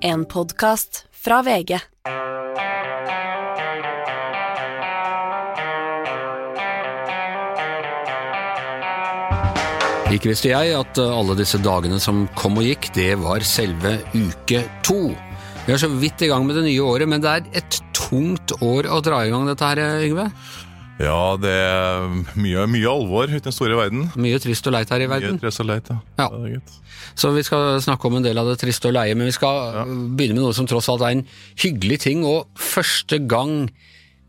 En podkast fra VG. Ikke visste jeg at uh, alle disse dagene som kom og gikk, det var selve uke to. Vi er så vidt i gang med det nye året, men det er et tungt år å dra i gang dette her, Yngve. Ja, det er mye, mye alvor ute i den store verden. Mye trist og leit her i verden. Mye trist og leit, ja. Ja. Det. Så vi skal snakke om en del av det triste og leie, men vi skal ja. begynne med noe som tross alt er en hyggelig ting, og første gang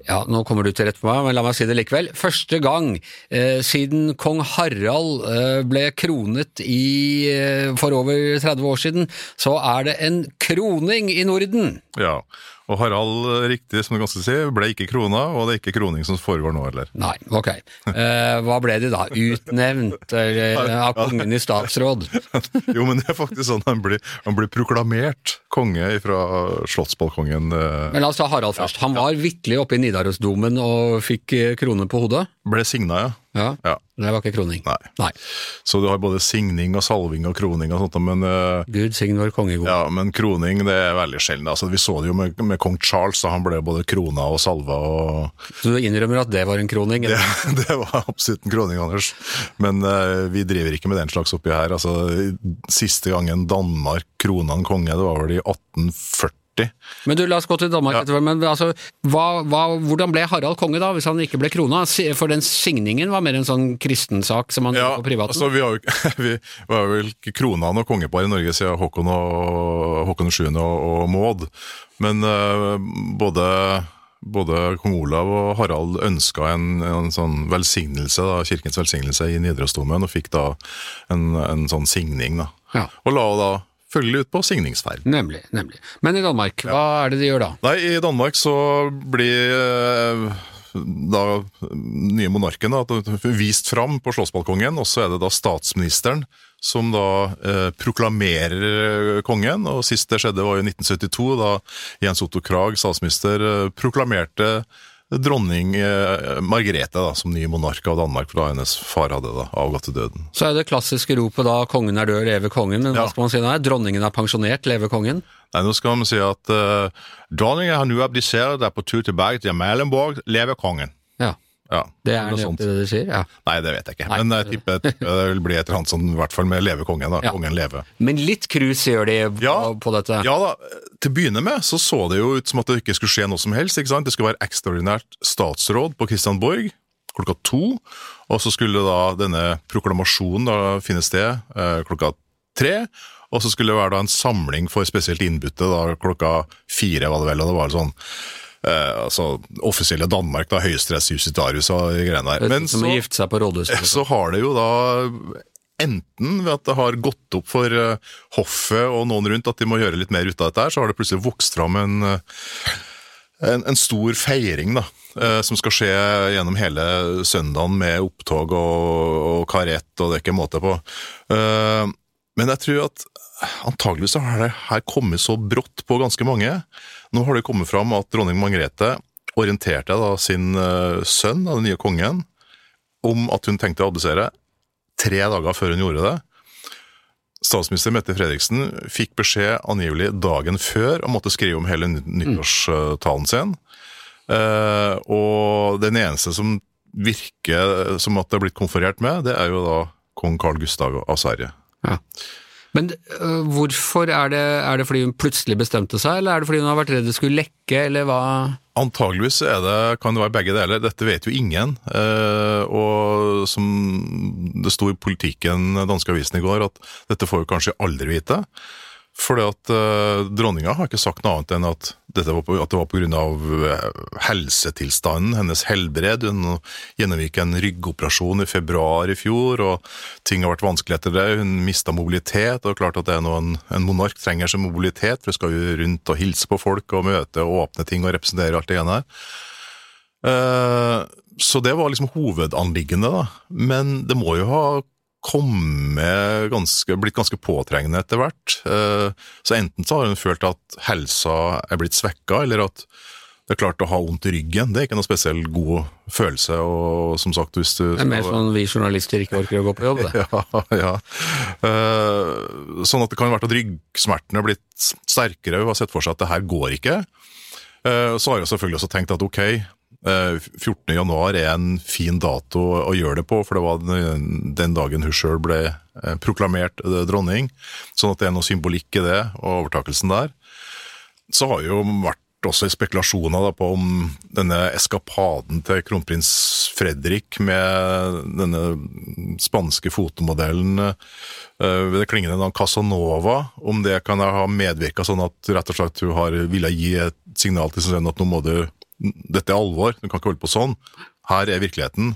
ja, nå kommer du til rett på meg, men la meg si det likevel. Første gang eh, siden kong Harald eh, ble kronet i, eh, for over 30 år siden, så er det en kroning i Norden. Ja, og Harald, riktig som du ganske si, ble ikke krona, og det er ikke kroning som foregår nå heller. Nei, ok. Eh, hva ble de da? Utnevnt eller, av kongen i statsråd? Jo, men det er faktisk sånn han blir, han blir proklamert konge fra slottsbalkongen. eh, Men la oss ta Harald først. Han var vitterlig oppe i Nidarosdomen og fikk eh, krone på hodet. Ble signa, ja. Ja, ja. det var ikke kroning. Nei. Nei. Så du har både signing og salving og kroning og sånt, men uh, Gud sign vår konge god. Ja, men kroning det er veldig sjelden. Altså, vi så det jo med, med kong Charles, da han ble både krona og salva. og Så du innrømmer at det var en kroning? Det, det var absolutt en kroning, Anders. Men uh, vi driver ikke med den slags oppi her. Altså, siste gangen Danmark krona en konge, det var vel i 1840. Men du, la oss gå til Danmark Ja. etterpå. Men altså, hva, hva, hvordan ble Harald konge da, hvis han ikke ble krona? For den signingen var mer en sånn kristensak som han Ja, gjorde på privaten? altså, vi, har jo, vi var vel ikke krona noe kongepar i Norge siden Håkon og Håkon 7. og, og Maud. Men uh, både både kong Olav og Harald ønska en, en sånn velsignelse, da, kirkens velsignelse i Nidarosdomen, og fikk da en, en sånn signing. da. Ja. Og la da følgelig ut på signingsferd. Nemlig, nemlig. Men i Danmark, hva er det de gjør da? Nei, i Danmark så blir eh, da nye monarken da, vist fram på slåssbalkongen, og så er det da statsministeren som da eh, proklamerer kongen, og sist det skjedde var i 1972, da Jens Otto Krag, statsminister, eh, proklamerte dronning eh, Margrethe da, som ny monark av Danmark, for da hennes far hadde da avgått til døden. Så er det klassiske ropet da 'kongen er død, leve kongen', men hva skal man si da? Dronningen er pensjonert, leve kongen? Nei, nå skal man si at eh, dronningen har nå abdisert, er på tur tilbake til Melenborg, leve kongen. Ja. Det er nøyaktig det du sier? Ja. Nei, det vet jeg ikke. Nei. Men jeg tipper det vil bli et eller annet sånn, i hvert fall med leve kongen. da. Ja. Kongen leve. Men litt krus gjør de på, Ja. på dette? Ja da, til å begynne med så så det jo ut som at det ikke skulle skje noe som helst. ikke sant? Det skulle være ekstraordinært statsråd på Christianborg klokka to. Og så skulle da denne proklamasjonen da finne sted eh, klokka tre. Og så skulle det være da en samling for spesielt innbytte da klokka fire, var det vel. Og det var sånn eh, altså offisielle Danmark, da, høyesterettsjustitarius og greiene der. Er Men så- så har det jo da enten ved at det har gått opp for eh, hoffet og noen rundt at de må gjøre litt mer ut av dette her, så har det plutselig vokst fram en, eh, en, en stor feiring da, eh, som skal skje gjennom hele søndagen med opptog og, og karett, og det er ikke måte på. Eh, Men jeg tror at antageligvis har det her kommet så brått på ganske mange. Nå har det kommet fram at dronning Margrethe orienterte da sin eh, sønn, den nye kongen, om at hun tenkte å abdisere tre dager før hun gjorde det. Statsminister Mette Fredriksen fikk beskjed angivelig dagen før og måtte skrive om hele ny- nyttårstalen sin. Eh, og den eneste som virker som at det er blitt konferert med, det er jo da kong Carl Gustav av Sverige. Ja. Men øh, hvorfor er det, er det fordi hun plutselig bestemte seg, eller er det fordi hun har vært redd det skulle lekke, eller hva? Antageligvis er det, kan det være begge deler. Dette vet jo ingen. Eh, og som det sto i Politikken, danske avisen i går, at dette får vi kanskje aldri vite. Fordi at uh, dronninga har ikke sagt noe annet enn at, dette var på, at det var pga. helsetilstanden, hennes helbred. Hun gjennomgikk en ryggoperasjon i februar i fjor, og ting har vært vanskelig etter det. Hun mista mobilitet, og klart at det er noe en, en monark trenger som mobilitet, for hun skal jo rundt og hilse på folk og møte og åpne ting og representere alt det ene her. Uh, så det var liksom hovedanliggende, da. Men det må jo ha ganske, blitt ganske påtrengende etter hvert. Eh, Så enten så har hun følt at helsa er blitt svekka, eller at Det er klart Å ha vondt i ryggen det er ikke noe spesielt god følelse. og som sagt, hvis du... Det er mer sånn vi journalister ikke orker å gå på jobb, det. Ja, ja. Eh, sånn at det kan være at ryggsmertene har blitt sterkere Hun har sett for seg at det her går ikke. Eh, så har jeg selvfølgelig også tenkt at ok, 14. januar er en fin dato å gjøre det på, for det var den, dagen hun sjøl ble eh, proklamert eh, dronning. Sånn at det er noe symbolikk i det, og overtakelsen der. Så har jo vært også spekulasjoner på om denne eskapaden til kronprins Fredrik med denne spanske fotomodellen eh, ved det klingende navn Casanova, om det kan ha medvirka sånn at rett og slett hun har ville gi et signal til sin sønn at nå må du Dette er alvor, du kan ikke holde på sånn. Her er virkeligheten.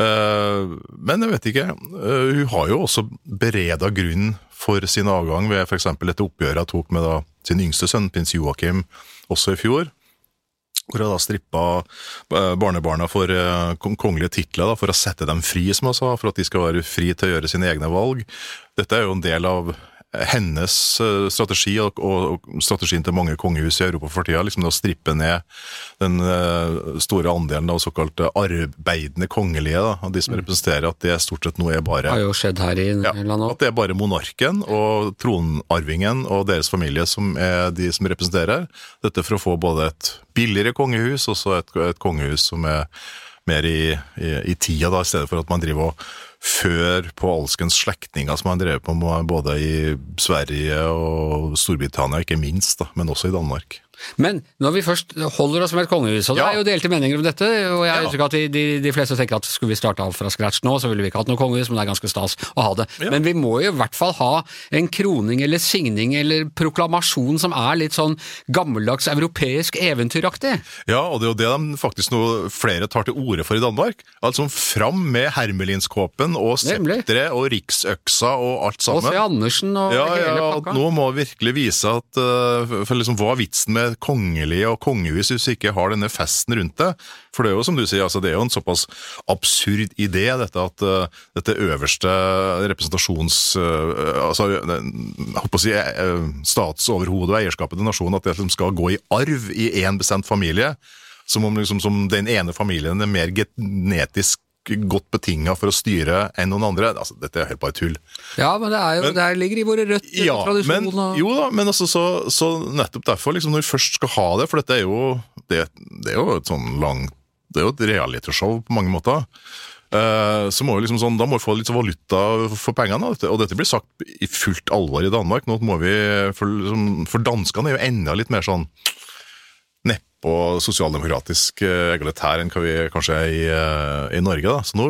Eh, men jeg vet ikke. Eh, hun har jo også bereda grunn for sin avgang ved f.eks. dette oppgjøret hun tok med da, sin yngste sønn, prins Joakim, også i fjor. Hvor hun da strippa eh, barnebarna for kongelige titler da, for å sette dem fri, som hun sa, for at de skal være fri til å gjøre sine egne valg. Dette er jo en del av hennes eh, strategi, og, og, og strategien til mange kongehus i Europa for tida, liksom det å strippe ned den eh, store andelen av såkalt arbeidende kongelige, da, av de som representerer at det stort sett nå er bare har jo skjedd her i ja, landet at det er bare monarken og tronarvingen og deres familie som er de som representerer. Dette for å få både et billigere kongehus og så et, et kongehus som er mer i, i, i tida, da, i stedet for at man driver og før på alskens slektninger som man drev på med både i Sverige og Storbritannia, ikke minst, da, men også i Danmark. Men når vi først holder oss med et kongehus, og det er jo delte meninger om dette, og jeg Ja. at de, de, de fleste tenker at skulle vi starta fra scratch nå, så ville vi ikke hatt noe kongehus, men det er ganske stas å ha det. Ja. Men vi må jo i hvert fall ha en kroning eller signing eller proklamasjon som er litt sånn gammeldags europeisk eventyraktig. Ja, og det er jo det de faktisk nå flere tar til orde for i Danmark. Altså fram med hermelinskåpen og septeret og riksøksa og alt Og sammen. C. Andersen og Ja, hele ja, pakka. nå må vi virkelig vise at uh, for liksom, Hva er vitsen med kongelige og kongehus hvis vi ikke har denne festen rundt det? For det er jo som du sier, altså, det er jo en såpass absurd idé, dette at uh, dette øverste representasjons... Uh, altså, jeg håper på å si uh, statsoverhodet og eierskapet til nasjonen, at det liksom skal gå i arv i én bestemt familie. Som om liksom, som den ene familien er mer genetisk godt betinga for å styre enn noen andre. Altså, dette er helt bare tull. Ja, men det, er jo, Men- det ligger i våre røtter Ja, og men, jo da, men altså, så, så nettopp derfor, liksom, når vi først skal ha det, for dette er jo, det, det er jo et sånn langt Det er jo et realityshow på mange måter. Eh, så må vi liksom sånn, Da må vi få litt valuta for pengene, og dette blir sagt i fullt alvor i Danmark. Nå må vi, For, liksom, for danskene er jo enda litt mer sånn nedpå sosialdemokratisk eh, egalitær enn hva vi kanskje er i, eh, i Norge. da. Så nå,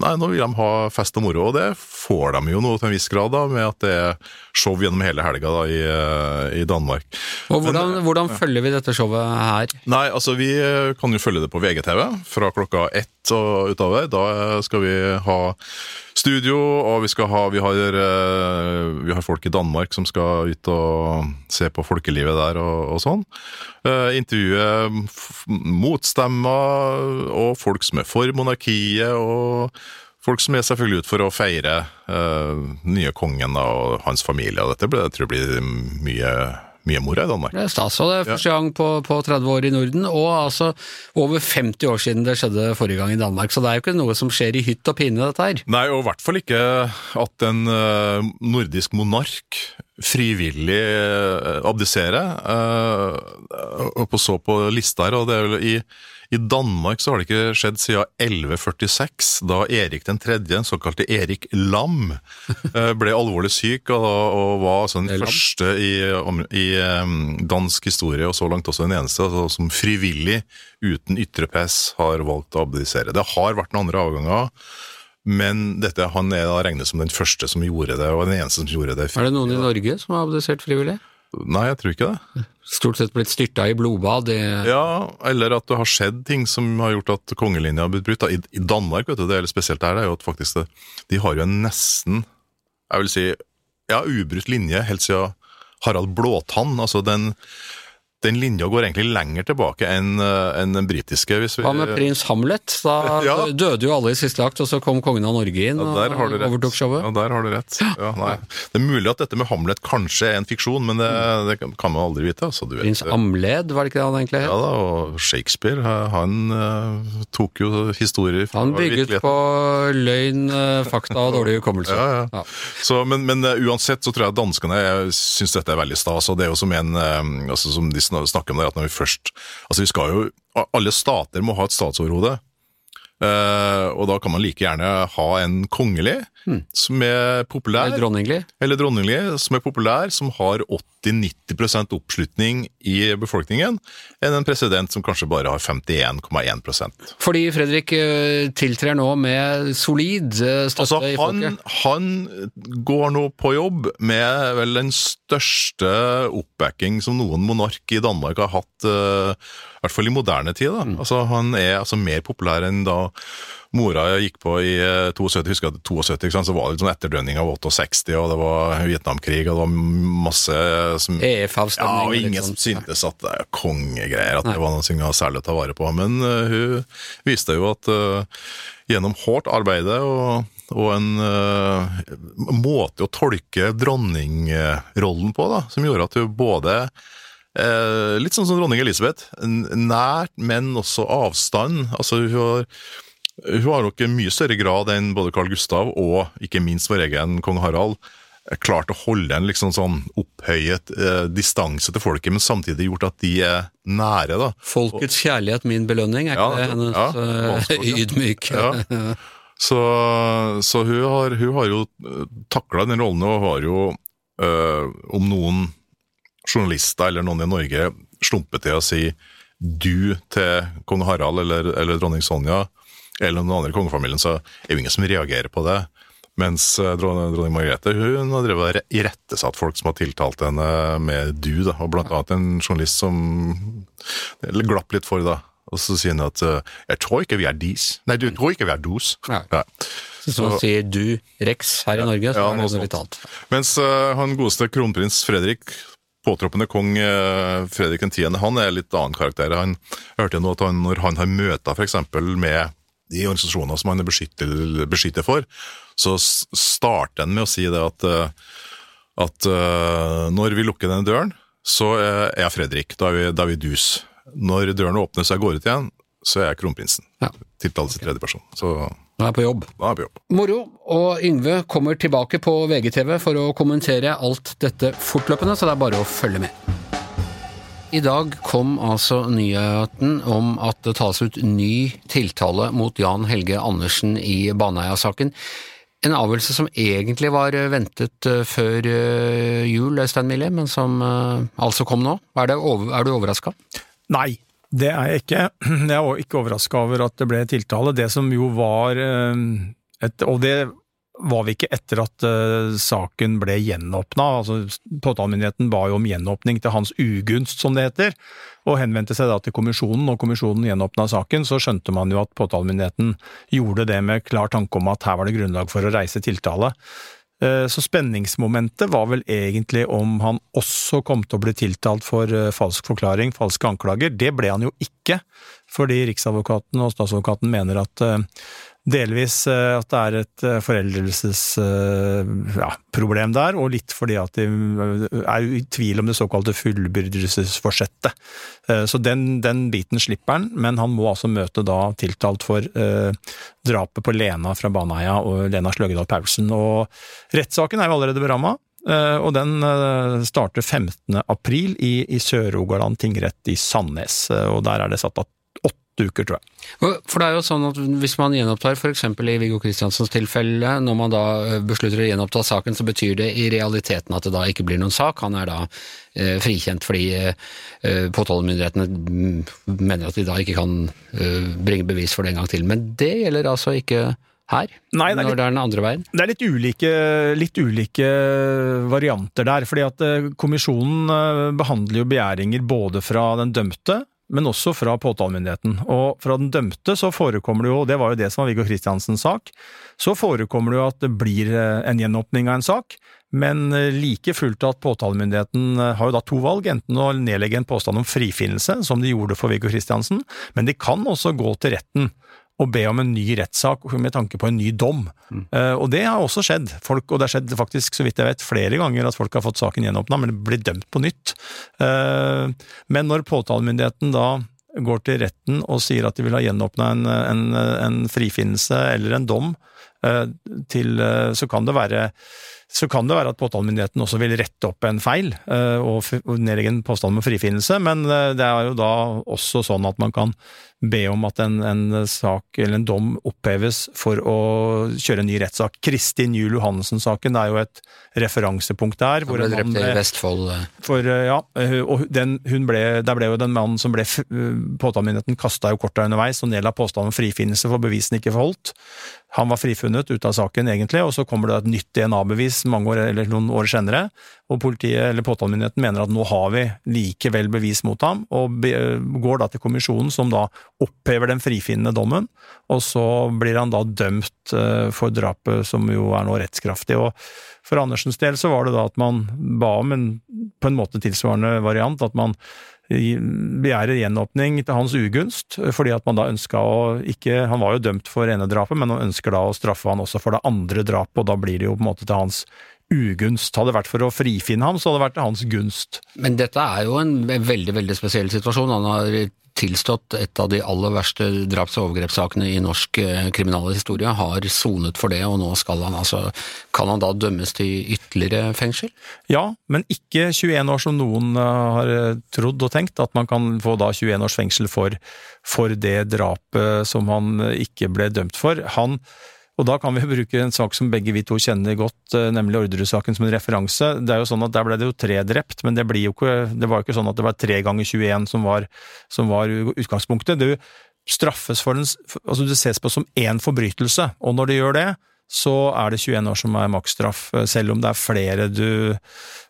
nei, nå vil de ha fest og moro, og det får de jo nå til en viss grad, da, med at det er show gjennom hele helga da, i, eh, i Danmark. Og hvordan, hvordan følger vi dette showet her? Nei, altså vi kan jo følge det på VGTV fra klokka ett og utover. Da skal vi ha studio, og vi ha vi har, eh, vi har folk i Danmark som skal ut og se på folkelivet der og, og sånn. Eh, intervjue motstemmer og folk som er for monarkiet, og folk som er selvfølgelig ut for å feire eh, nye kongen og hans familie. Og dette ble, jeg tror jeg blir mye, mye moro i Danmark. Det er stas, og det er første gang på, på 30 år i Norden, og altså over 50 år siden det skjedde forrige gang i Danmark, så det er jo ikke noe som skjer i hytt og pine, dette her. Nei, og i hvert fall ikke at en eh, nordisk monark frivillig eh, abdiserer. Uh, og på så på lista her, og det er vel i, i Danmark så har det ikke skjedd siden 1146, da Erik den tredje, den såkalte Erik Lam, eh, ble alvorlig syk og, og var altså den første i, i dansk historie, og så langt også den eneste, altså, som frivillig, uten ytre press, har valgt å abdisere. Det har vært noen andre avganger. Men dette, han er da regnet som den første som gjorde det, og den eneste som gjorde det. Er det noen i Norge som har abdisert frivillig? Nei, jeg tror ikke det. Stort sett blitt styrta i blodbad Det... Ja, Eller at det har skjedd ting som har gjort at kongelinja har blitt brutt. I, I Danmark, vet du, det er spesielt der, det er jo at faktisk det, de har jo en nesten, jeg vil si, ja, ubrutt linje helt siden Harald Blåtann. Altså den den linja går egentlig lenger tilbake enn en den britiske. Hvis vi, Hva med prins Hamlet? Da Ja. døde jo alle i siste akt, og så kom kongen av Norge inn ja, og overtok showet. Ja, der har du rett. Ja. Det er mulig at dette med Hamlet kanskje er en fiksjon, men det, det kan man aldri vite. Altså. Prins Amled, var det ikke det han egentlig het? Ja da, og Shakespeare, han eh, tok jo historier fra Han bygget på løgn, eh, fakta og dårlig hukommelse. Ja, ja. Så, men, men eh, uansett så tror jeg danskene syns dette er veldig stas. og Det er jo som en eh, altså som de sn- snakker om det, at når vi først Altså vi skal jo Alle stater må ha et statsoverhode. Eh, og da kan man like gjerne ha en kongelig som er populær. Eller dronninglig. eller dronninglig, som er populær, som har 80-90% oppslutning i befolkningen, enn en president som kanskje bare har 51,1% Fordi Fredrik eh, tiltrer nå med solid eh, støtte Altså, i folket. han går nå på jobb med vel den største oppbacking som noen monark i Danmark har hatt, eh, i hvert fall i moderne tid. Da. Altså, han er altså mer populær enn da mora gikk på i eh, 72, husker jeg 72, ikke sant? så var det sånn etterdønning av 68, og det var Vietnamkrig, og det var masse som Ja, og ingen som syntes at det er kongegreier, at Nei. det var noe særlig å ta vare på. Men uh, hun viste jo at uh, gjennom hardt arbeide og, og en uh, måte å tolke dronningrollen på, da, som gjorde at hun både eh, Litt sånn som dronning Elisabeth. Nært, men også avstand. Altså, hun har hun har nok i mye større grad enn både Carl Gustav og ikke minst vår egen kong Harald klart å holde en liksom sånn opphøyet eh, distanse til folket, men samtidig gjort at de er nære. da. Folkets kjærlighet, min belønning, er ikke Ja, det hennes ja, eh, vanskelig, ja. Så, så hun, har, hun har jo takla den rollen, og har jo, øh, om noen journalister eller noen i Norge slumpet til å si du til kong Harald eller, eller dronning Sonja, eller noen andre i kongefamilien, så er jo ingen som reagerer på det. Mens eh, dronning, dronning Margrethe hun har drevet og re- irettesatt folk som har tiltalt henne med du, da, og blant annet en journalist som det glapp litt for, da. Og så sier hun at eh, 'jeg tror ikke vi er dis'. Nei, du tror ikke vi er dos. Nei. Ja. Så så sier du, Rex, her i Norge, så Ja, er det noe litt annet. Mens uh, han godeste kronprins Fredrik, påtroppende kong eh, Fredrik 10., han er litt annen karakter. Han hørte nå at han, når han har møter f.eks. med de organisasjoner som han er beskytter, beskytter for, så starter han med å si det at, eh, at eh, når vi lukker den døren, så er jeg Fredrik. Da er vi, da er vi dus. Når døren åpner og jeg går ut igjen, så er jeg kronprinsen. Ja. Tiltales i tredje person. Så Nå er jeg på jobb. Nå er jeg på jobb. Moro, og Yngve kommer tilbake på VGTV for å kommentere alt dette fortløpende, så det er bare å følge med. I dag kom altså nyheten om at det tas ut ny tiltale mot Jan Helge Andersen i Baneheia-saken. En avgjørelse som egentlig var ventet eh, før eh, jul, Øystein Mille, men som eh, altså kom nå. Er, det over, er du overraska? Nei, det er jeg ikke. Jeg er ikke overraska over at det ble tiltale. Det som jo var eh, et, Og det var vi ikke etter at eh, saken ble gjenåpna. Altså, påtalemyndigheten ba jo om gjenåpning til hans ugunst, som det heter, og henvendte seg da til kommisjonen. Når kommisjonen gjenåpna saken, så skjønte man jo at påtalemyndigheten gjorde det med klar tanke om at her var det grunnlag for å reise tiltale. Eh, Så spenningsmomentet var vel egentlig om han også kom til å bli tiltalt for eh, falsk forklaring, falske anklager. Det ble han jo ikke, fordi Riksadvokaten og statsadvokaten mener at eh, delvis eh, at det er et foreldelsesproblem ja, der, og litt fordi at de eh, er i tvil om det såkalte fullbyrdelsesforsettet. Eh, Så den, den biten slipper han, men han må altså møte da tiltalt for eh, drapet på Lena fra Baneheia og Lena Sløgedal Paulsen. Og rettssaken er jo allerede beramma. eh, Og den eh, starter 15. april i, i Sør-Rogaland tingrett i Sandnes. eh, Og der er det satt av åtte uker, tror jeg. For det er jo sånn at hvis man gjenopptar f.eks. i Viggo Kristiansens tilfelle, når man da eh, beslutter å gjenoppta saken, så betyr det i realiteten at det da ikke blir noen sak. Han er da eh, frikjent fordi eh, eh, påtalemyndighetene mm, mener at de da ikke kan eh, bringe bevis for det en gang til. Men det gjelder altså ikke her, Nei, det er når det er den andre veien. Det er litt ulike, litt ulike varianter der, fordi at eh, kommisjonen eh, behandler jo begjæringer både fra den dømte, men også fra påtalemyndigheten. Og fra den dømte så forekommer det jo, det var jo det som var Viggo Kristiansens sak, så forekommer det jo at det blir eh, en gjenåpning av en sak, men eh, like fullt at påtalemyndigheten har jo da to valg, enten å nedlegge en påstand om frifinnelse, som de gjorde for Viggo Kristiansen, men de kan også gå til retten og be om en ny rettssak med tanke på en ny dom. Mm. Uh, og det har også skjedd. Folk, og det har skjedd faktisk, så vidt jeg vet, flere ganger at folk har fått saken gjenåpna, men blir dømt på nytt. Uh, men når påtalemyndigheten da går til retten og sier at de vil ha gjenåpna en, en, en, frifinnelse eller en dom, uh, til, så kan det være så kan det være at påtalemyndigheten også vil rette opp en feil og nedlegge en påstand om frifinnelse, men det er jo da også sånn at man kan be om at en, en, sak eller en dom oppheves for å kjøre en ny rettssak. Kristin Juel Johannessen-saken er jo et referansepunkt der. Hvor ble drept i Vestfold. Eh. For, eh, ja, eh, og den, ble, der ble jo den mannen som ble Påtalemyndigheten kasta jo korta underveis og nedla påstand om frifinnelse for bevisene ikke forholdt. Han var frifunnet ute av saken, egentlig, og så kommer det et nytt DNA-bevis mange år, eller noen år senere, og politiet eller påtalemyndigheten mener at nå har vi likevel bevis mot ham, og går da til kommisjonen, som da opphever den frifinnende dommen, og så blir han da dømt eh, for drapet, som jo er nå rettskraftig. og For Andersens del så var det da at man ba om en på en måte tilsvarende variant, at man begjærer gjenåpning til hans ugunst, fordi at man da ønska å ikke Han var jo dømt for ene drapet, men man ønsker da å straffe han også for det andre drapet, og da blir det jo på en måte til hans ugunst. Hadde det vært for å frifinne ham, så hadde det vært til hans gunst. Men dette er jo en veldig, veldig spesiell situasjon. Han har tilstått et av de aller verste draps- og overgrepssakene i norsk eh, kriminalhistorie, har sonet for det, og nå skal han altså Kan han da dømmes til ytterligere fengsel? Ja, men ikke 21 år som noen eh, har eh, trodd og tenkt, at man kan få da 21 års fengsel for, for det drapet som han ikke ble dømt for. Han og da kan vi bruke en sak som begge vi to kjenner godt, eh, nemlig Orderud-saken som en referanse. Det er jo sånn at Der ble det jo tre drept, men det, jo ikke, det var jo ikke sånn at det var tre ganger 21 som var, som var utgangspunktet. Du straffes for den, altså det ses på som én forbrytelse, og når det gjør det, så er det 21 år som er maksstraff, eh, selv om det er flere du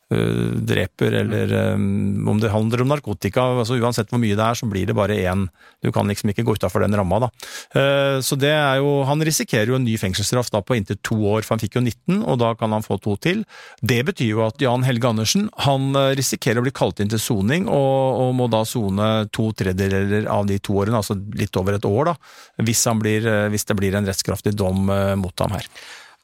dreper, eller um, om det handler om narkotika. altså Uansett hvor mye det er, så blir det bare én. Du kan liksom ikke gå utafor den ramma, da. Uh, så det er jo Han risikerer jo en ny fengselsstraff da på inntil to år, for han fikk jo 19, og da kan han få to til. Det betyr jo at Jan Helge Andersen han risikerer å bli kalt inn til soning, og, og, må da sone to tredjedeler av de to årene, altså litt over et år, da, hvis, blir, hvis det blir en rettskraftig dom mot ham her.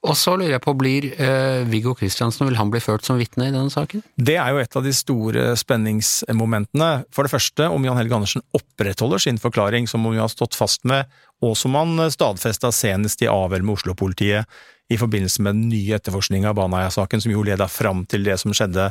Og så lurer jeg på, blir eh, Viggo Kristiansen, vil han bli ført som vitne i denne saken? Det er jo et av de store spenningsmomentene. For det første, om Jan Helge Andersen opprettholder sin forklaring, som om vi har stått fast med, og som han stadfesta senest i avhør med Oslo-politiet i forbindelse med den nye etterforskninga av Baneheia-saken, som jo leda fram til det som skjedde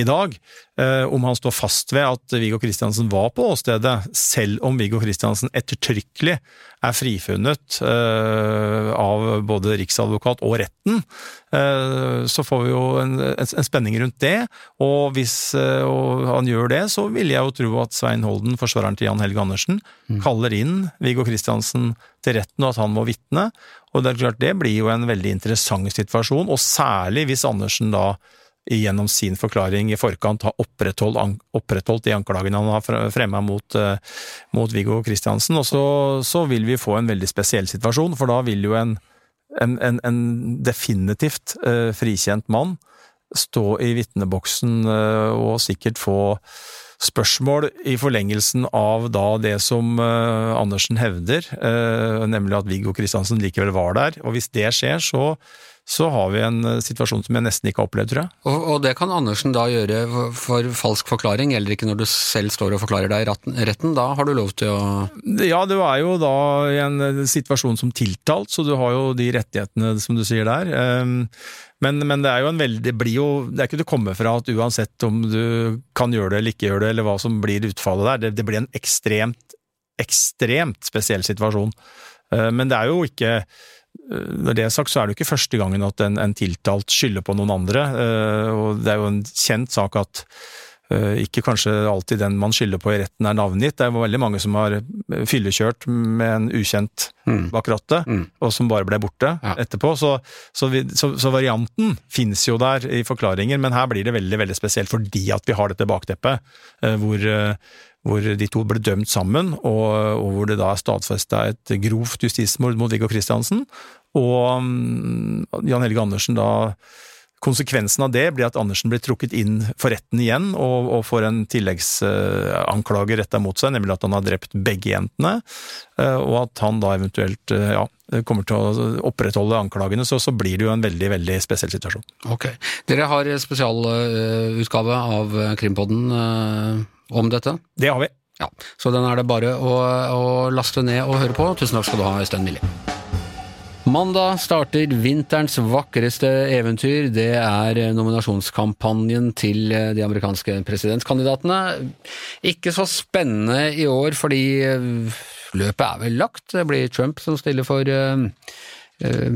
i dag. Eh, om han står fast ved at Viggo Kristiansen var på åstedet, selv om Viggo Kristiansen ettertrykkelig er frifunnet eh, av både riksadvokat og retten, eh, så får vi jo en, en spenning rundt det. Og hvis og han gjør det, så vil jeg jo tro at Svein Holden, forsvareren til Jan Helge Andersen, mm. kaller inn Viggo Kristiansen til retten, og at han må vitne. Og det er klart, det blir jo en veldig interessant situasjon, og særlig hvis Andersen da gjennom sin forklaring i forkant har opprettholdt, opprettholdt de anklagene han har fremma mot, uh, mot Viggo Kristiansen. Og så, så, vil vi få en veldig spesiell situasjon, for da vil jo en, en, en, en definitivt uh, frikjent mann stå i vitneboksen uh, og sikkert få spørsmål i forlengelsen av da det som uh, Andersen hevder, uh, nemlig at Viggo Kristiansen likevel var der. Og hvis det skjer, så, så har vi en uh, situasjon som jeg nesten ikke har opplevd, tror jeg. Og, og, det kan Andersen da gjøre for, falsk forklaring, eller ikke når du selv står og forklarer deg i retten, Da har du lov til å Ja, du er jo da i en situasjon som tiltalt, så du har jo de rettighetene som du sier der. Um, men, men, det er jo en veldig Det blir jo Det er ikke til å komme fra at uansett om du kan gjøre det eller ikke gjøre det, eller hva som blir utfallet der, det, det blir en ekstremt, ekstremt spesiell situasjon. Eh, men det er jo ikke eh, når det er sagt, så er det jo ikke første gangen at en, en tiltalt skylder på noen andre. Eh, og Det er jo en kjent sak at Eh, ikke kanskje alltid den man skylder på i retten er navngitt. Det er veldig mange som har eh, fyllekjørt med en ukjent mm. bak rattet, mm. og som bare ble borte ja. etterpå. Så, så, vi, så, så varianten finnes jo der i forklaringer, men her blir det veldig veldig spesielt fordi at vi har dette bakteppet, eh, hvor, hvor de to ble dømt sammen, og, og hvor det da er stadfesta et grovt justismord mot Viggo Kristiansen. Og um, Jan Helge Andersen da Konsekvensen av det blir at Andersen blir trukket inn for retten igjen, og, og får en tilleggsanklage retta mot seg, nemlig at han har drept begge jentene, uh, og at han da eventuelt uh, ja, kommer til å opprettholde anklagene, så, så blir det jo en veldig veldig spesiell situasjon. Ok. Dere har spesialutgave av Krimpodden om dette? Det har vi. Ja, Så den er det bare å, å laste ned og høre på. Tusen takk skal du ha, Øystein Millie. Mandag starter vinterens vakreste eventyr. Det er nominasjonskampanjen til de amerikanske presidentkandidatene. Ikke så spennende i år, fordi løpet er vel lagt. Det blir Trump som stiller for uh, uh,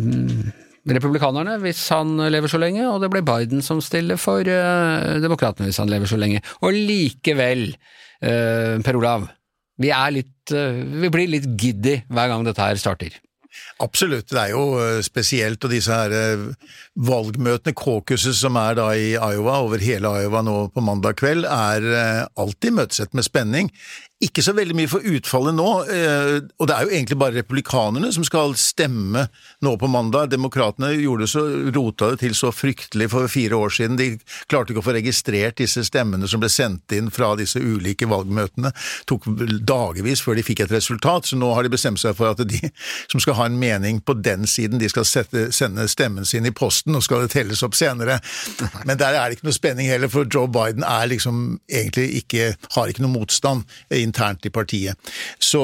republikanerne hvis han lever så lenge, og det blir Biden som stiller for uh, demokratene hvis han lever så lenge. Og likevel, Per Olav, vi, litt, vi blir litt giddy hver gang dette her starter. Absolutt, det er jo eh, spesielt, og disse her eh, valgmøtene, caucuset som er da i Iowa, over hele Iowa nå på mandag kveld, er eh, alltid møtesett med spenning. Ikke så veldig mye for utfallet nå, og det er jo egentlig bare republikanerne som skal stemme nå på mandag. Demokratene gjorde så, rota det til så fryktelig for fire år siden. De klarte ikke å få registrert disse stemmene som ble sendt inn fra disse ulike valgmøtene. Det tok dagevis før de fikk et resultat, så nå har de bestemt seg for at de som skal ha en mening på den siden. De skal sette, sende stemmen sin i posten, og skal det telles opp senere. Men der er det ikke noe spenning heller, for Joe Biden er liksom egentlig ikke har ikke noe motstand internt i partiet. Så,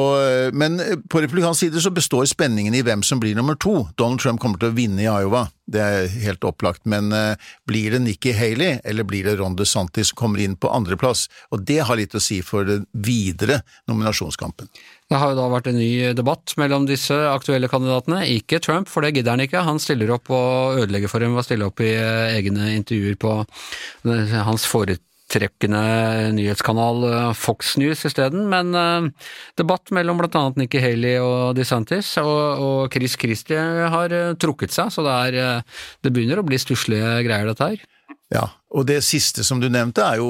men på republikansk side så består spenningen i hvem som blir nummer to. Donald Trump kommer til å vinne i Iowa. Det er helt opplagt, men uh, blir det Nikki Haley, eller blir det Ron DeSantis som kommer inn på andreplass? Og det har litt å si for den videre nominasjonskampen. Det har jo da vært en ny debatt mellom disse aktuelle kandidatene. Ikke Trump, for det gidder han ikke. Han stiller opp og ødelegger for dem ved å stille opp i eh, egne intervjuer på eh, hans foretrekkende nyhetskanal eh, Fox News isteden. Men debatt mellom annet Nikki Haley og DeSantis, og, Chris Christie har trukket seg, så det, er, det begynner å bli stusslige greier, dette her. Ja, og det siste som du nevnte jo,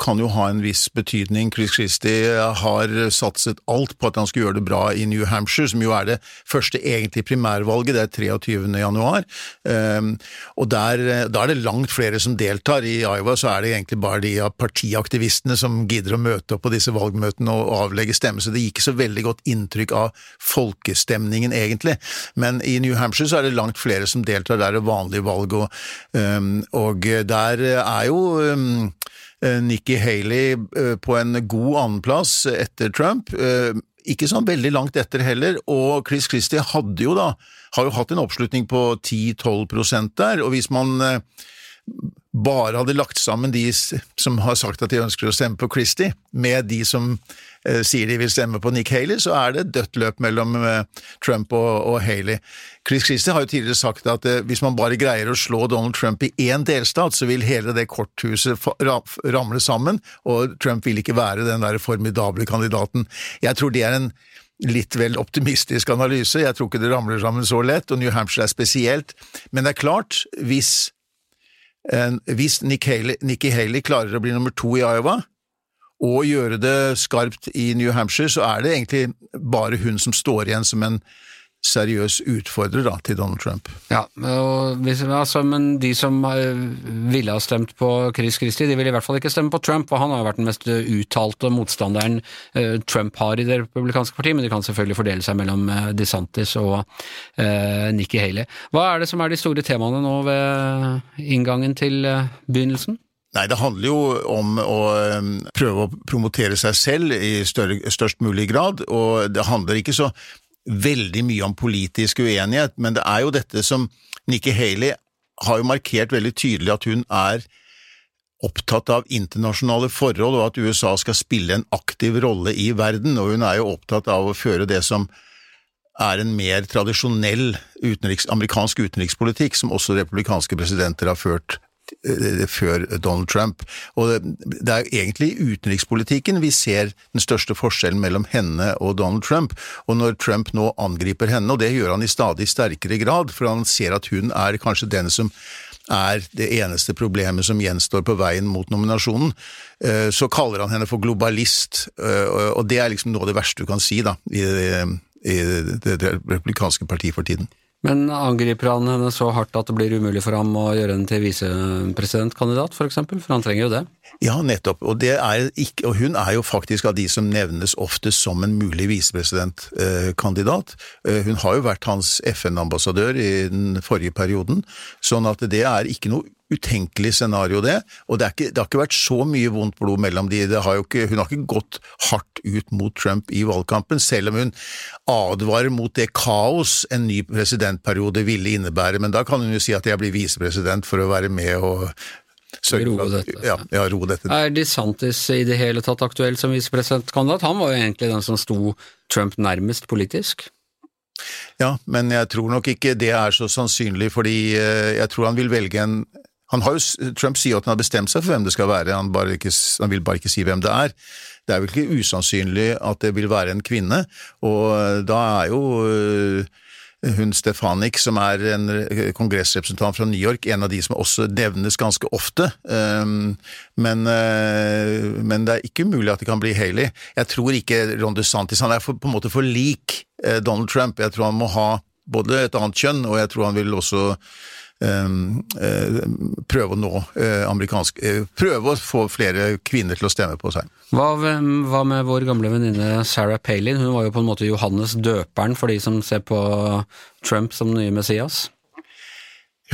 kan jo ha en viss betydning. Chris Christie har satset alt på at han skulle gjøre det bra i New Hampshire, som jo er det første egentlige primærvalget, det er 23. januar. Um, og der, da er det langt flere som deltar. I Iowa så er det egentlig bare de av partiaktivistene som gidder å møte opp på disse valgmøtene og avlegge stemme, så det gir ikke så veldig godt inntrykk av folkestemningen, egentlig. Men i New Hampshire så er det langt flere som deltar, der er det vanlige valg, og, um, og der er jo um, eh, Nikki Haley uh, på en god annenplass etter Trump. Uh, ikke sånn veldig langt etter heller, og Chris Christie hadde jo da, har jo hatt en oppslutning på 10-12 der, og hvis man bare hadde lagt sammen de som har sagt at de ønsker å stemme på Christie, med de som eh, sier de vil stemme på Nick Haley, så er det dødt løp mellom eh, Trump og, og, Haley. Chris Christie har jo tidligere sagt at eh, hvis man bare greier å slå Donald Trump i én delstat, så vil hele det korthuset ramle sammen, og Trump vil ikke være den der formidable kandidaten. Jeg tror det er en litt vel optimistisk analyse. Jeg tror ikke det ramler sammen så lett, og New Hampshire er spesielt. Men det er klart, hvis hvis Nikki Haley klarer å bli nummer to i Iowa, og gjøre det skarpt i New Hampshire, så er det egentlig bare hun som står igjen som en seriøs utfordrer da, til Donald Trump. Ja, hvis, altså, men de som ville ha stemt på Chris Christie, de ville i hvert fall ikke stemme på Trump, og han har vært den mest uttalte motstanderen uh, Trump har i det republikanske partiet, men de kan selvfølgelig fordele seg mellom uh, DeSantis og eh, Nikki Haley. Hva er det som er de store temaene nå ved inngangen til begynnelsen? Nei, det handler jo om å prøve å promotere seg selv i større, størst mulig grad, og det handler ikke så veldig mye om politisk uenighet, men det er jo dette som Nikki Haley har jo markert veldig tydelig at hun er opptatt av internasjonale forhold, og at USA skal spille en aktiv rolle i verden, og hun er jo opptatt av å føre det som er en mer tradisjonell utenriks, amerikansk utenrikspolitikk, som også republikanske presidenter har ført før Donald Trump. Og det er egentlig i utenrikspolitikken vi ser den største forskjellen mellom henne og Donald Trump. Og når Trump nå angriper henne, og det gjør han i stadig sterkere grad, for han ser at hun er kanskje den som er det eneste problemet som gjenstår på veien mot nominasjonen, eh, så kaller han henne for globalist, eh, og det er liksom noe av det verste du kan si da, i det republikanske partiet for tiden. Men angriper han henne så hardt at det blir umulig for ham å gjøre henne til visepresidentkandidat, f.eks.? For, for han trenger jo det. Ja, nettopp. Og, ikke, og, hun er jo faktisk av de som nevnes oftest som en mulig visepresidentkandidat. Eh, hun har jo vært hans FN-ambassadør i den forrige perioden, sånn at det er ikke noe utenkelig scenario, det. Og det, ikke, det, har ikke vært så mye vondt blod mellom de. Har ikke, hun har ikke gått hardt ut mot Trump i valgkampen, selv om hun advarer mot det kaos en ny presidentperiode ville innebære. Men da kan hun jo si at jeg blir visepresident for å være med og Ro dette. Ja, ja, ro dette. Er DeSantis i det hele tatt aktuell som visepresidentkandidat? Han var jo egentlig den som sto Trump nærmest politisk. Ja, men jeg tror nok ikke det er så sannsynlig, fordi eh, jeg tror han vil velge en jo, Trump sier at han har bestemt seg for hvem det skal være, han, ikke, han, vil bare ikke si hvem det er. Det er vel ikke usannsynlig at det vil være en kvinne, og da er jo øh, hun Stefanik, som er en kongressrepresentant fra New York, en av de som også nevnes ganske ofte. Um, men, øh, men det er ikke umulig at det kan bli Haley. Jeg tror ikke Ron DeSantis Han er på en måte for lik øh, Donald Trump. Jeg tror han må ha både et annet kjønn, og jeg tror han vil også prøve å nå eh, amerikansk eh, Prøve å få flere kvinner til å stemme på seg. Hva, hva med vår gamle venninne Sarah Palin? Hun var jo på en måte Johannes døperen for de som ser på Trump som nye Messias.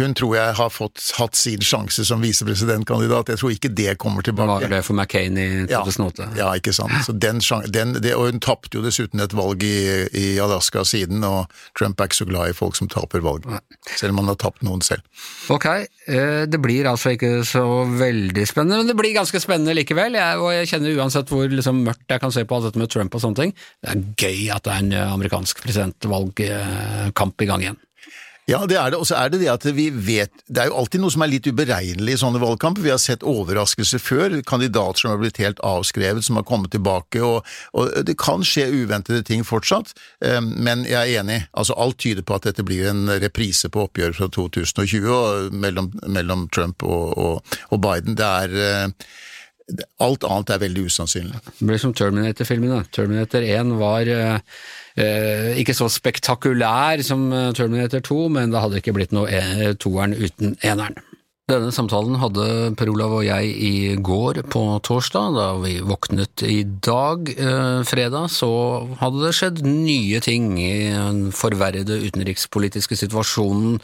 Hun tror jeg har fått, hatt sin sjanse som visepresidentkandidat. Jeg tror ikke det kommer tilbake. Var det for McCain i 2008? Ja, ja ikke sant. Den, den, det, og hun tapte jo dessuten et valg i, i, Alaska siden, og Trump er ikke så glad i folk som taper valg. Selv om han har tapt noen selv. Ok, eh, det blir altså ikke så veldig spennende, men det blir ganske spennende likevel. Jeg, og jeg kjenner uansett hvor liksom mørkt jeg kan se på alt dette med Trump og sånne ting, det er gøy at det er en amerikansk presidentvalgkamp i gang igjen. Ja, det er det. Og så er det det at vi vet Det er jo alltid noe som er litt uberegnelig i sånne valgkamper. Vi har sett overraskelser før. Kandidater som har blitt helt avskrevet, som har kommet tilbake. Og, og det kan skje uventede ting fortsatt, ehm, men jeg er enig. Altså Alt tyder på at dette blir en reprise på oppgjøret fra 2020 mellom, mellom Trump og, og, og, Biden. Det er eh, Alt annet er veldig usannsynlig. Det blir som Terminator-filmene. Terminator 1 var Eh, ikke så spektakulær som eh, Terminator 2, men det hadde ikke blitt noe e toeren uten eneren. Denne samtalen hadde Per Olav og jeg i går på torsdag. Da vi våknet i dag, eh, fredag, så hadde det skjedd nye ting i den forverrede utenrikspolitiske situasjonen.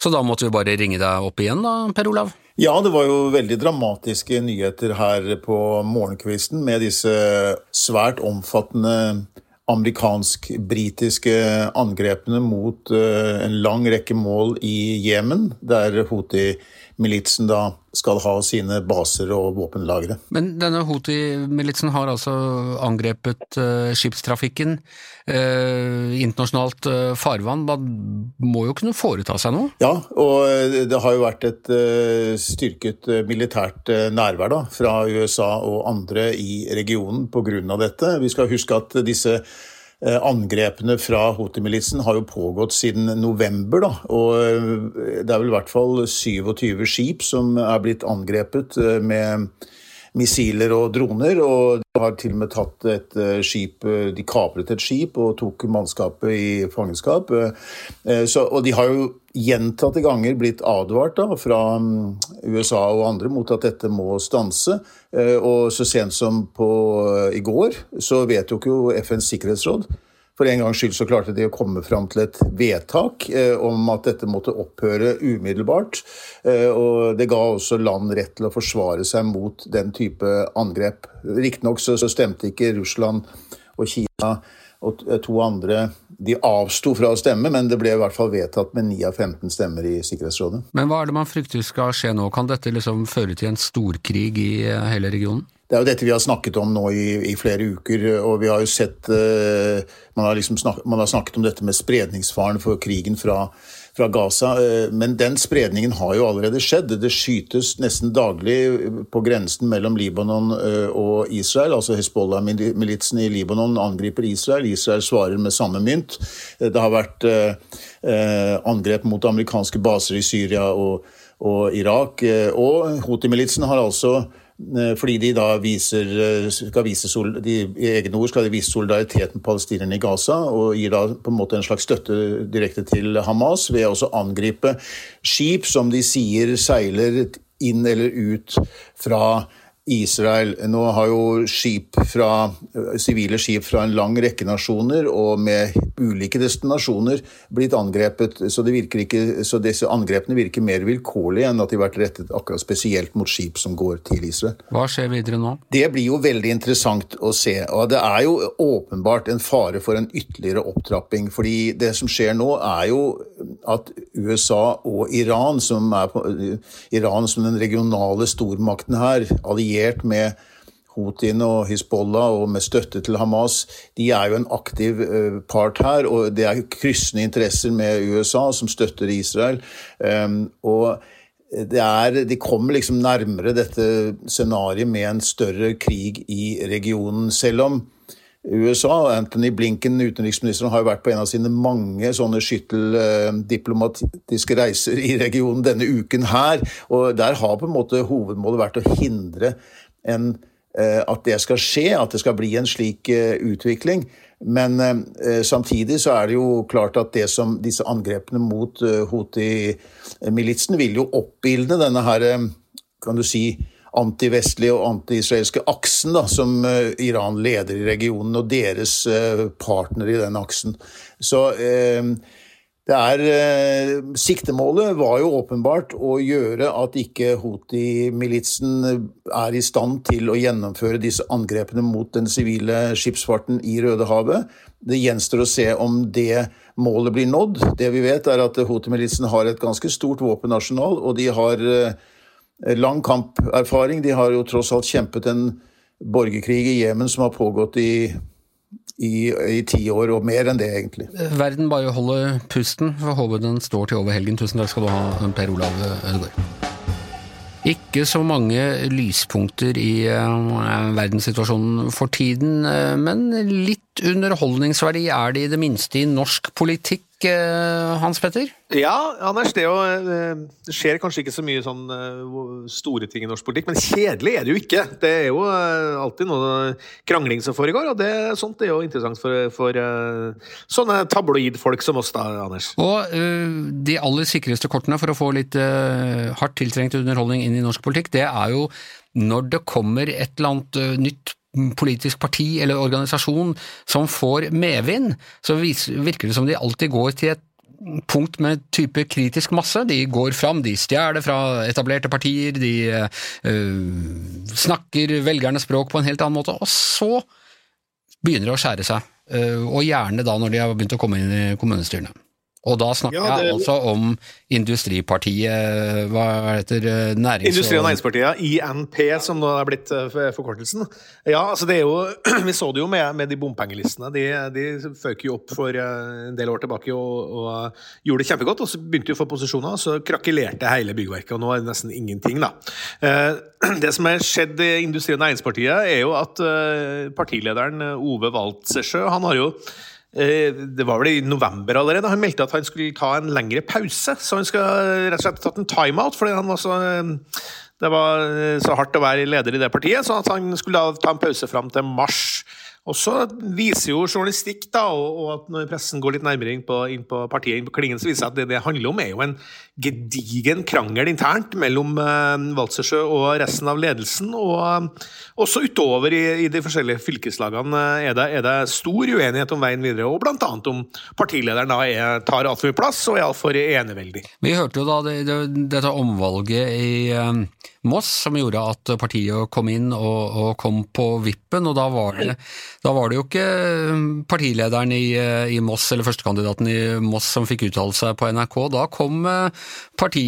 Så da måtte vi bare ringe deg opp igjen da, Per Olav? Ja, det var jo veldig dramatiske nyheter her på morgenkvisten med disse svært omfattende amerikansk-britiske angrepene mot eh, en lang rekke mål i Jemen, der Houthi-militsen da skal ha sine baser og våpenlagre. Men denne Houthi-militsen har altså angrepet uh, skipstrafikken, uh, internasjonalt uh, farvann. Man må jo kunne foreta seg noe? Ja, og det har jo vært et styrket militært nærvær da, fra USA og andre i regionen pga. dette. Vi skal huske at disse Angrepene fra Houthi-militsen har jo pågått siden november, da, og det er vel i hvert fall 27 skip som er blitt angrepet med missiler og droner. Og de har til og med tatt et eh, skip eh, De kapret et skip og tok mannskapet i fangenskap. Eh, så, og de har jo gjentatte ganger blitt advart da, fra mm, USA og andre mot at dette må stanse. Og så sent som på i går så vedtok jo FNs sikkerhetsråd for en gangs skyld så klarte de å komme fram til et vedtak eh, om at dette måtte opphøre umiddelbart. Eh, og det ga også land rett til å forsvare seg mot den type angrep. Riktignok så, så stemte ikke Russland og Kina og to andre de avsto fra å stemme, men det ble i hvert fall vedtatt med 9 av 15 stemmer i Sikkerhetsrådet. Men hva er det man frykter skal skje nå? Kan dette liksom føre til en storkrig i eh, hele regionen? Det er jo dette vi har snakket om nå i, i flere uker, og vi har jo sett uh, man, har liksom snak, man, har snakket om dette med spredningsfaren for krigen fra, fra Gaza, uh, men den spredningen har jo allerede skjedd. Det skytes nesten daglig på grensen mellom Libanon uh, og Israel. altså Hezbollah-militsen i Libanon angriper Israel, Israel svarer med samme mynt. Det har vært angrep mot amerikanske baser i Syria og og Irak. Og Houthi-militsen har altså fordi de da viser, skal vise de, i egne ord skal de vise solidaritet med palestinerne i Gaza, og gir da på en måte en slags støtte direkte til Hamas ved å angripe skip som de sier seiler inn eller ut fra Israel. Nå har jo skip fra, sivile skip fra en lang rekke nasjoner og med ulike destinasjoner blitt angrepet, så, ikke, så disse angrepene virker mer vilkårlige enn at de har vært rettet akkurat spesielt mot skip som går til Israel. Hva skjer videre nå? Det blir jo veldig interessant å se. og Det er jo åpenbart en fare for en ytterligere opptrapping. fordi det som skjer nå, er jo at USA og Iran, som er på, Iran som den regionale stormakten her, allierte alliert med Houthien og Hizbollah og med støtte til Hamas, de er jo en aktiv eh, part her. Og det er kryssende interesser med USA, som støtter Israel. Ehm, og er, de kommer liksom nærmere dette scenarioet med en større krig i regionen. Selv om USA, Anthony Blinken, utenriksministeren, har jo vært på en av sine mange sånne skytteldiplomatiske reiser i regionen denne uken her. Og der har på en måte hovedmålet vært å hindre en, eh, at det skal skje, at det skal bli en slik eh, utvikling. Men eh, samtidig så er det jo klart at det som disse angrepene mot Houthi-militsen vil jo oppildne denne her, kan du si, antivestlige og anti-israelske aksen da, som uh, Iran leder i regionen, og deres uh, partner i den aksen. Så uh, det er Siktemålet var jo åpenbart å gjøre at ikke Houthi-militsen er i stand til å gjennomføre disse angrepene mot den sivile skipsfarten i Rødehavet. Det gjenstår å se om det målet blir nådd. Det vi vet, er at Houthi-militsen har et ganske stort våpenarsenal, og de har Eh, lang kamperfaring. De har jo tross alt kjempet en borgerkrig i Jemen som har pågått i i, i ti år, og mer enn det, egentlig. Verden bare holder pusten. Får håpe den står til over helgen. Tusen takk skal du ha, Per Olav Ødegaard. Ikke så mange lyspunkter i uh, verdenssituasjonen for tiden, men litt underholdningsverdi er det i det minste i norsk politikk. Eh, Hans Petter? Ja, Anders. Det, jo, eh, det, skjer kanskje ikke så mye sånn eh, store ting i norsk politikk, men kjedelig er det jo ikke. Det er jo alltid noe krangling som foregår, og det, sånt er jo interessant for, for sånne tabloidfolk som oss, da, Anders. Og de aller sikreste kortene for å få litt hardt tiltrengt underholdning inn i norsk politikk, det er jo når det kommer et eller annet nytt politisk parti eller organisasjon som får medvind, så virker det som de alltid går til et punkt med type kritisk masse. De går fram, de stjeler fra etablerte partier, de øh, snakker velgernes språk på en helt annen måte, og så begynner det å skjære seg. Øh, og gjerne da når de har begynt å komme inn i kommunestyrene. Og da snakker ja, det... jeg altså om Industripartiet, hva heter det, Nærings... Industri- og Næringspartiet, INP, som nå er blitt eh, forkortelsen. Ja, altså det er jo, Vi så det jo med, med de bompengelistene. De, de føk jo opp for eh, en del år tilbake og, og, gjorde det kjempegodt. og Så begynte de å få posisjoner, og så krakelerte hele byggverket. og Nå er det nesten ingenting. da. Eh, det som har skjedd i Industri- og Næringspartiet, er jo at partilederen Ove Waldsesjø han har jo Eh, det var vel i november allerede. Han meldte at han skulle ta en lengre pause. Så han skal rett og slett tatt en timeout fordi han var så eh, det var eh, så hardt å være leder i det partiet, så han skulle ta en pause fram til mars. Og så viser jo journalistikk, da, og, og, at når pressen går litt nærmere inn på, inn på partiet, inn på klingen, så viser det at det det handler om, er jo en gedigen krangel internt mellom eh, Walsersjø og resten av ledelsen. Og eh, også utover i, i, de forskjellige fylkeslagene eh, er det, er det, stor uenighet om veien videre, og bl.a. om partilederen da er, tar altfor mye plass og er altfor eneveldig. Vi hørte jo da det, det, dette omvalget i um Moss, som gjorde at partiet kom inn og, og kom på vippen. og da var, det, da var, det, jo ikke partilederen i, i Moss, eller førstekandidaten i Moss som fikk uttale seg på NRK. Da kom eh, parti,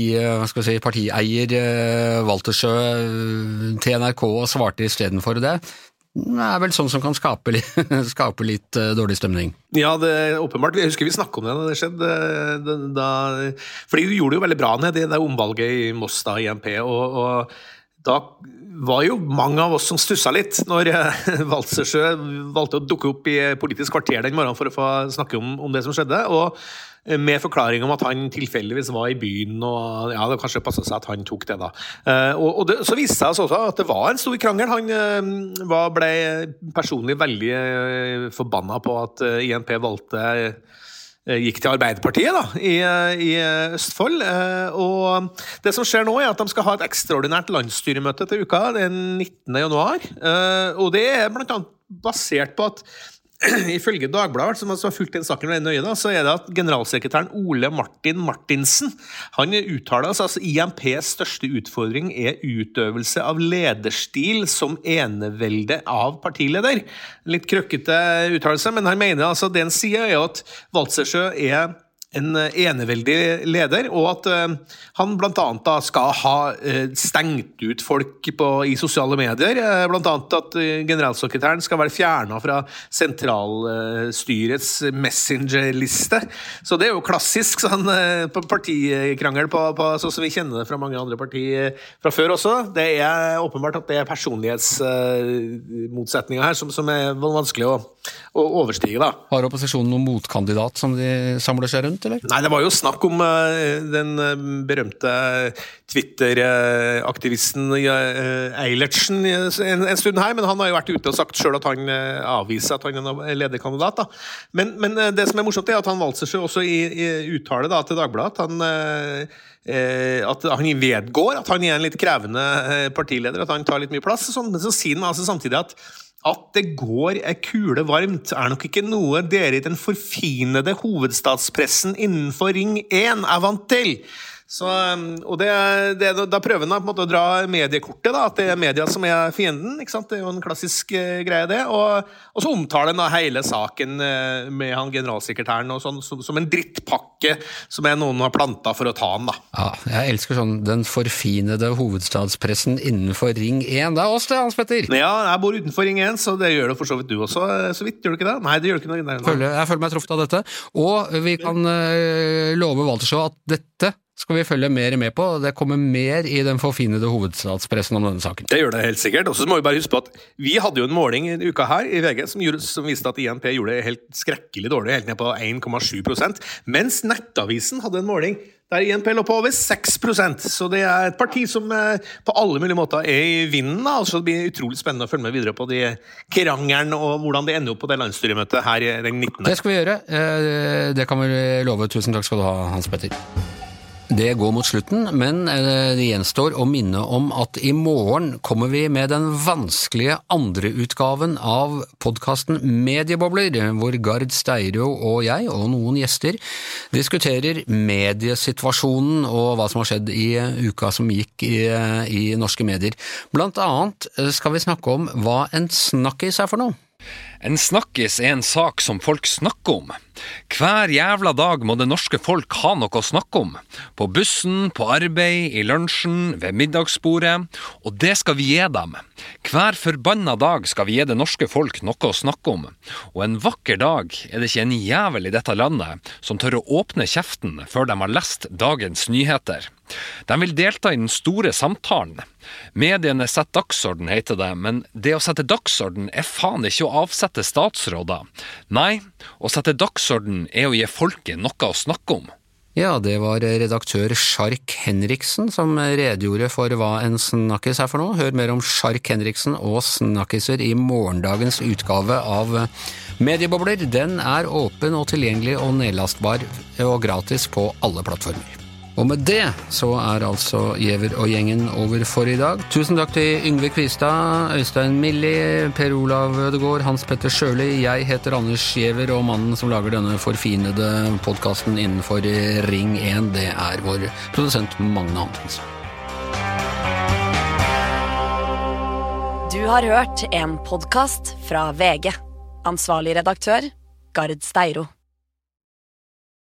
si, partieier eh, Waltersjø eh, til NRK og svarte istedenfor det. Det er vel sånn som kan skape litt, skape litt uh, dårlig stemning. Ja, det er åpenbart. Jeg husker vi snakket om det da det skjedde. Da, da, fordi du gjorde det jo veldig bra ned i det omvalget i Moss da, i MP. og, og da var jo mange av oss som stussa litt når Walsersjø valgte å dukke opp i Politisk kvarter den morgenen for å få snakke om, om det som skjedde. og eh, med forklaring om at han tilfeldigvis var i byen, og ja, det kanskje passa seg at han tok det, da. Eh, og, og det, så viste det seg også at det var en stor krangel. Han eh, var, ble personlig veldig eh, forbanna på at eh, INP valgte eh, gikk til Arbeiderpartiet da, i, i Østfold. eh, Og det som skjer nå, er at de skal ha et ekstraordinært landsstyremøte til uka, den 19. januar. Eh, Og det er annet basert på at Ifølge Dagbladet, som har fulgt den saken veldig nøye, da, så er det at generalsekretæren Ole Martin Martinsen han uttaler altså at IMPs største utfordring er utøvelse av lederstil som enevelde av partileder. Litt krøkkete uttalelse, men han mener altså det han sier, er at Waltersjø er en eh, eneveldig leder, og at eh, han bl.a. skal ha eh, stengt ut folk på, i sosiale medier. Uh, bl.a. at generalsekretæren skal være fjerna fra sentralstyrets messengerliste. Så det er jo klassisk sånn partikrangel, på, på, sånn som vi kjenner det fra mange andre partier fra før også. Det er åpenbart at det er personlighetsmotsetninger her som, som er vanskelig å, å overstige. da. Har opposisjonen noen motkandidat som de samler seg rundt, eller? Nei, det var jo snakk om eh, den eh, berømte Twitter-aktivisten uh, Eilertsen en, en stund her, men han har jo vært ute og sagt sjøl at han eh, avviser at han er lederkandidat. da. Men, men eh, det som er morsomt, er at han valgte seg også i, i uttale da, til Dagbladet han eh, eh, at han vedgår at han er en litt krevende eh, partileder, at han tar litt mye plass. Sånn, men så sier han altså samtidig at at det går ei kule varmt, er nok ikke noe dere i den forfinede hovedstadspressen innenfor Ring 1 er vant til. Så, um, og det, det, Da prøver en å dra mediekortet, da, at det er media som er fienden. Det er jo en klassisk uh, greie, det. Og, og så omtaler da hele saken uh, med han generalsekretæren sånn, som, som en drittpakke som er noen har planta for å ta han. da. Ja, jeg elsker sånn den forfinede hovedstadspressen innenfor Ring 1. Det er oss det, Hans Petter! Ja, jeg bor utenfor Ring 1, så det gjør det for så vidt du også, eh, så vidt. Gjør du ikke det? Nei, det gjør du ikke. Nei, nei. Føler, jeg føler meg truffet av dette. Og vi kan øh, love Waltershaw at dette skal vi følge mer med på. Det kommer mer i den forfinede hovedstadspressen om denne saken. Det gjør det helt sikkert. Og så må vi bare huske på at vi hadde jo en måling i uka her i VG som, gjorde, som viste at INP gjorde det helt skrekkelig dårlig, helt ned på 1,7% mens Nettavisen hadde en måling der INP lå på over 6% Så det er et parti som eh, på alle mulige måter er i vinden. da. Altså, det blir utrolig spennende å følge med videre på de krangelen og hvordan det ender opp på det landsstyremøtet her den 19. Det skal vi gjøre. Eh, Det kan vi love. Tusen takk skal du ha, Hans Petter. Det går mot slutten, men eh, det gjenstår å minne om at i morgen kommer vi med den vanskelige andreutgaven av podkasten Mediebobler, hvor Gard Steiro og jeg, og noen gjester, diskuterer mediesituasjonen og hva som har skjedd i uka som gikk i, i norske medier. Blant annet eh, skal vi snakke om hva en snakkis er for noe. En snakkis er en sak som folk snakker om. Hver jævla dag må det norske folk ha noe å snakke om. På bussen, på arbeid, i lunsjen, ved middagsbordet. Og det skal vi gi dem. Hver forbanna dag skal vi gi det norske folk noe å snakke om. Og en vakker dag er det ikke en jævel i dette landet som tør å åpne kjeften før de har lest dagens nyheter. De vil delta i den store samtalen. Mediene setter dagsorden, heter det, men det å sette dagsorden er faen ikke å avsette statsråder. Nei, å sette dagsorden er å gi folket noe å snakke om. Ja, det var redaktør Sjark Henriksen som redegjorde for hva en snakkis er for noe. Hør mer om Sjark Henriksen og snakkiser i morgendagens utgave av Mediebobler. Den er åpen og tilgjengelig og nedlastbar og gratis på alle plattformer. Og med det så er altså Giæver og gjengen over for i dag. Tusen takk til Yngve Kvistad, Øystein Milli, Per Olav Ødegaard, Hans Petter Sjøli. Jeg heter Anders Giæver, og mannen som lager denne forfinede podkasten innenfor Ring 1, det er vår produsent Magne Antonsen. Du har hørt en podkast fra VG. Ansvarlig redaktør, Gard Steiro.